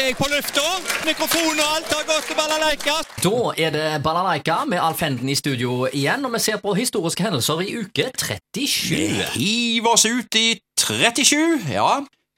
er jeg på lufta. Mikrofon og alt har gått til balalaika. Da er det Balalaika med Alf Henden i studio igjen, og vi ser på historiske hendelser i uke 37. Hiv oss ut i 37, ja.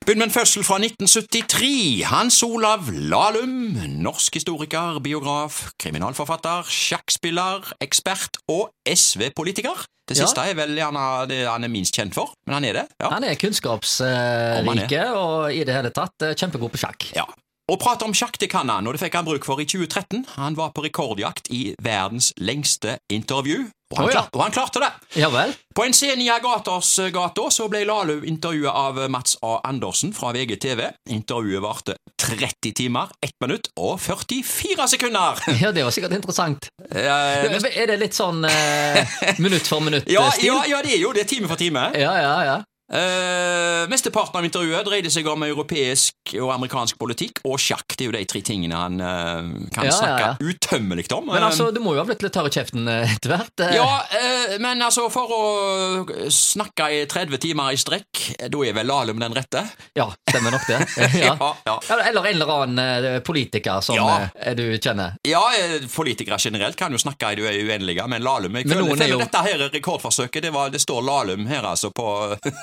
Begynn med en fødsel fra 1973. Hans Olav Lahlum, norsk historiker, biograf, kriminalforfatter, sjakkspiller, ekspert og SV-politiker. Det Ja. siste er vel gjerne det han er minst kjent for, men han er det. Ja. Han er kunnskapsrike og i det hele tatt eh, kjempegod på sjakk. ja. Å prate om sjakk det kan han, og det fikk han bruk for i 2013. Han var på rekordjakt i verdens lengste intervju, og han, oh, ja. klarte, og han klarte det. Ja vel? På en scene i Agatersgata så ble Lalu intervjuet av Mats A. Andersen fra VGTV. Intervjuet varte 30 timer, 1 minutt og 44 sekunder. Ja, det var sikkert interessant. Eh, Er det litt sånn eh, minutt for minutt-stil? ja, ja, ja, det er jo det, time for time. ja, ja, ja. Eh, mesteparten av intervjuet dreide seg om europeisk og amerikansk politikk og sjakk. Det er jo de tre tingene han uh, kan Ja, ja, snakke ja. utømmelig om. Men Eh, altså, du må jo ha blitt litt tørr i kjeften eh, etter hvert. Uh. Ja, eh, men altså, for å snakke i 30 timer i strekk, eh, da er vel Lahlum den rette? Ja, stemmer nok det. Ja. Ja, ja. Eller eller en eller annen eh, politiker som Ja. eh, du kjenner. Ja, eh, politikere generelt kan jo snakke i det uendelige, men Lahlum jeg er føler jo- Dette her rekordforsøket, det, var, det står Lahlum her altså på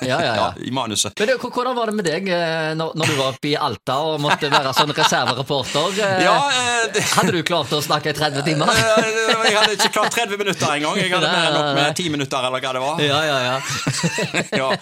Ja, ja, ja. i manuset. Men det, Hvordan var det med deg eh, når, når du var oppe i Alta og måtte være sånn reservereporter? Eh, Ja, eh, det, Hadde du klart å snakke i 30 timer? jeg hadde ikke klart 30 minutter engang. Jeg hadde mer nok med 10 minutter, eller hva det var. Ja, ja, ja. ja.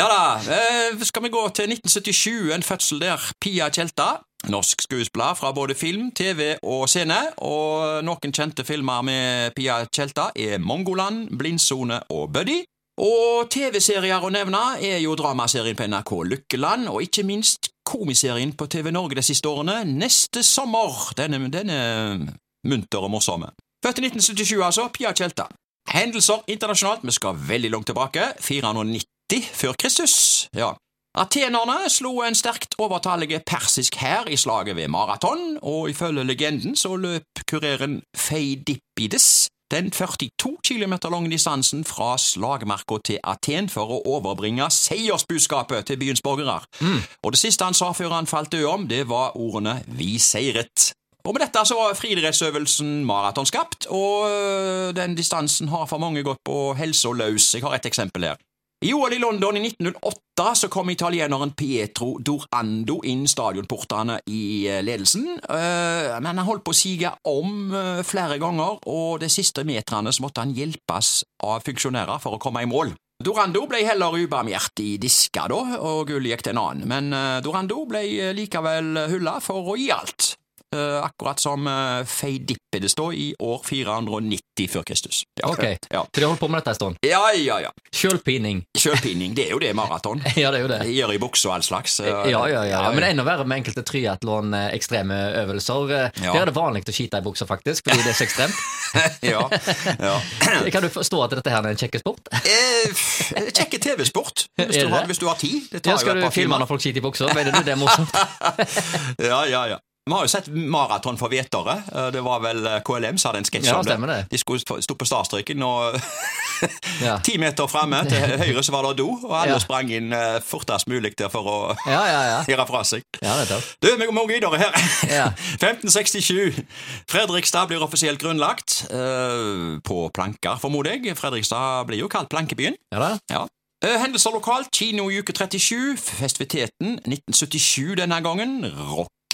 ja da. Skal vi gå til 1977, en fødsel der. Pia Tjelta. Norsk skuespiller fra både film, TV og scene. Og noen kjente filmer med Pia Tjelta er Mongoland, Blindsone og Buddy. Og TV-serier å nevne er jo dramaserien på NRK Lykkeland, og ikke minst komiserien på TV Norge de siste årene, Neste sommer. Den er munter og morsomme. Født i 1977, altså. Pia Tjelta. Hendelser internasjonalt, vi skal veldig langt tilbake. 490 før Kristus. Ja. Atenerne slo en sterkt overtallige persisk hær i slaget ved Maraton, og ifølge legenden så løp kureren Feidippides den 42 km lange distansen fra slagmarka til Aten for å overbringe seiersbudskapet til byens borgere. Og det siste han sa før han falt død om, det var ordene Vi seiret. Og med dette så var friidrettsøvelsen maraton skapt, og øh, den distansen har for mange gått på helsa løs. Jeg har et eksempel her. I OL i London i 1908 så kom italieneren Pietro Dorando inn stadionportene i eh, ledelsen, øh, men han holdt på å sige om øh, flere ganger, og de siste meterne så måtte han hjelpes av funksjonærer for å komme i mål. Dorando ble heller ubarmhjertig diska da, og gullet gikk til en annen, men Dorando ble likevel hylla for å gi alt. Eh, akkurat som uh, Feidippides da i år 490 før Kristus. Ja, Ok, ja. Så de holdt på med dette en stund. ja, ja. ja. Sjølpining. Sjølpining, det er jo det maraton. Ja, det er jo det. Gjør i bukse og all slags. eh, Ja, ja, ja, ja. Men enda verre med enkelte triatlon-ekstreme øvelser. Eh. Der er det vanlig å skite i buksa, faktisk, fordi det er så ekstremt. ja, ja. Kan du forstå at dette her er en kjekke sport? Eh, Kjekke TV-sport, hvis, Er du det har- det? hvis du har tid. Det Ja, skal jo skal par du filme når folk skiter i buksa? Mener du det er morsomt? Ja, ja, ja. Vi har jo sett maraton for hvetere. Eh, Det var vel eh, KLM som hadde en sketsj Ja, om det. De skulle stå- på startstreken, og Ja. ti meter framme til høyre så var det do, og alle Ja. sprang inn eh, fortest mulig der for å Ja, ja, gjøre fra seg. Du, vi må videre her. 1567. Fredrikstad blir offisielt grunnlagt. på planker, formoder jeg. Fredrikstad blir jo kalt plankebyen. Ja da. Ja. Hendelser lokalt. Kino i uke 37. Festiviteten 1977 denne gangen.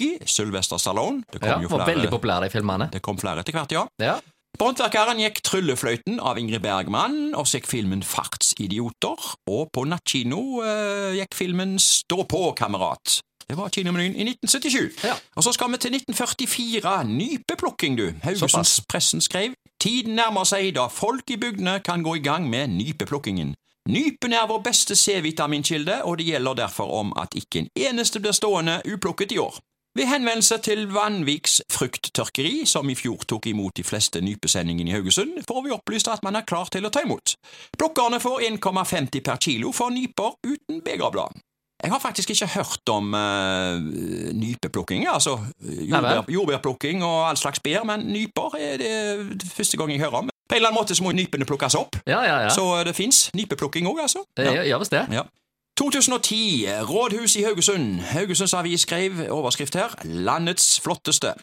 Rocky. Sylvester Stallone. Det kom Ja, jo var veldig populære, de filmene. det kom flere etter hvert, ja. Ja. På Håndverkeren gikk Tryllefløyten av Ingrid Bergman, og så gikk filmen Fartsidioter. Og på nattkino eh, gikk filmen Stå på, kamerat. Det var kinomenyen i 1977. Ja. Og så skal vi til 1944. Nypeplukking, du. Haugesunds Pressen skrev Tiden nærmer seg da folk i bygdene kan gå i gang med nypeplukkingen. Nypen er vår beste C-vitaminkilde, og det gjelder derfor om at ikke en eneste blir stående uplukket i år. Ved henvendelse til Vanviks frukttørkeri, som i fjor tok imot de fleste nypesendingene i Haugesund, får vi opplyst at man er klar til å ta imot. Plukkerne får 1,50 per kilo for nyper uten begerblad. Jeg har faktisk ikke hørt om uh, nypeplukking, altså jordbær, jordbærplukking og all slags bær, men nyper er det første gang jeg hører om. På en eller annen måte så må nypene plukkes opp, Ja, ja, ja. så det fins nypeplukking òg, altså. Ja, gjør visst det. Ja. 2010. Rådhus i Haugesund. Haugesunds Avis skrev overskrift her 'Landets flotteste'.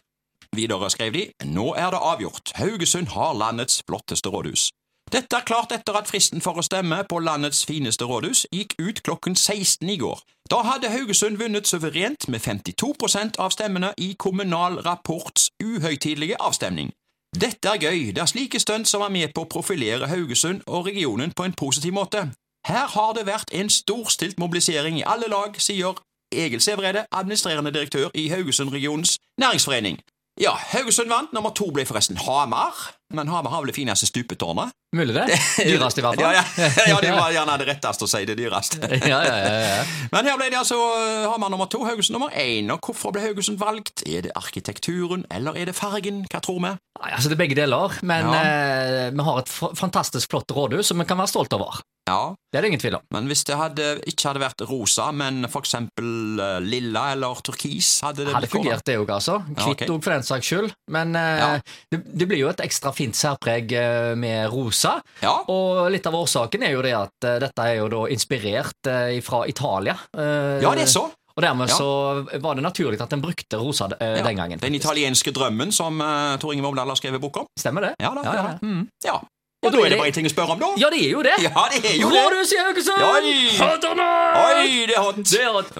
Videre skrev de 'Nå er det avgjort. Haugesund har landets flotteste rådhus'. Dette er klart etter at fristen for å stemme på landets fineste rådhus gikk ut klokken 16 i går. Da hadde Haugesund vunnet suverent med 52 av stemmene i Kommunal Rapports uhøytidelige avstemning. Dette er gøy, det er slike stunt som er med på å profilere Haugesund og regionen på en positiv måte. Her har det vært en storstilt mobilisering i alle lag, sier Egil Sævreide, administrerende direktør i Haugesund-regionens næringsforening. Ja, Haugesund vant. Nummer to ble forresten Hamar. Men Hamar har vel det fineste stupetårnet? Mulig det. Dyrest i hvert fall. Ja, ja, ja det var gjerne det retteste å si, det dyreste. ja, ja, ja, ja. Men her ble det altså eh, Hamar nummer to, Haugesund nummer én. Og hvorfor ble Haugesund valgt? Er det arkitekturen, eller er det fargen? Hva tror vi? Altså Det er begge deler, men eh, vi har et fantastisk flott rådhus som vi kan være stolt over. Ja, Det er det ingen tvil om. men hvis det hadde, ikke hadde vært rosa, men for eksempel uh, lilla eller turkis hadde det Hadde fungert, det òg, altså. Hvitt Kvitt ja, okay. for den saks skyld. Men uh, Ja. det, det blir jo et ekstra fint særpreg uh, med rosa. Ja, Og litt av årsaken er jo det at dette er jo da inspirert fra Italia. ja, det er så. Og dermed Ja. så var det naturlig at en brukte rosa eh, Ja. den gangen. Den italienske drømmen som uh, Tor Inge Vomdal har skrevet bok om. Stemmer det? Ja da, Ja. Mm. ja. Og da er det bare ting å spørre om, da. Ja, det er jo det! Ja, det er jo det. Rådhus i Haugesund! Oi! Not? Oi, det er hot! Det er hot.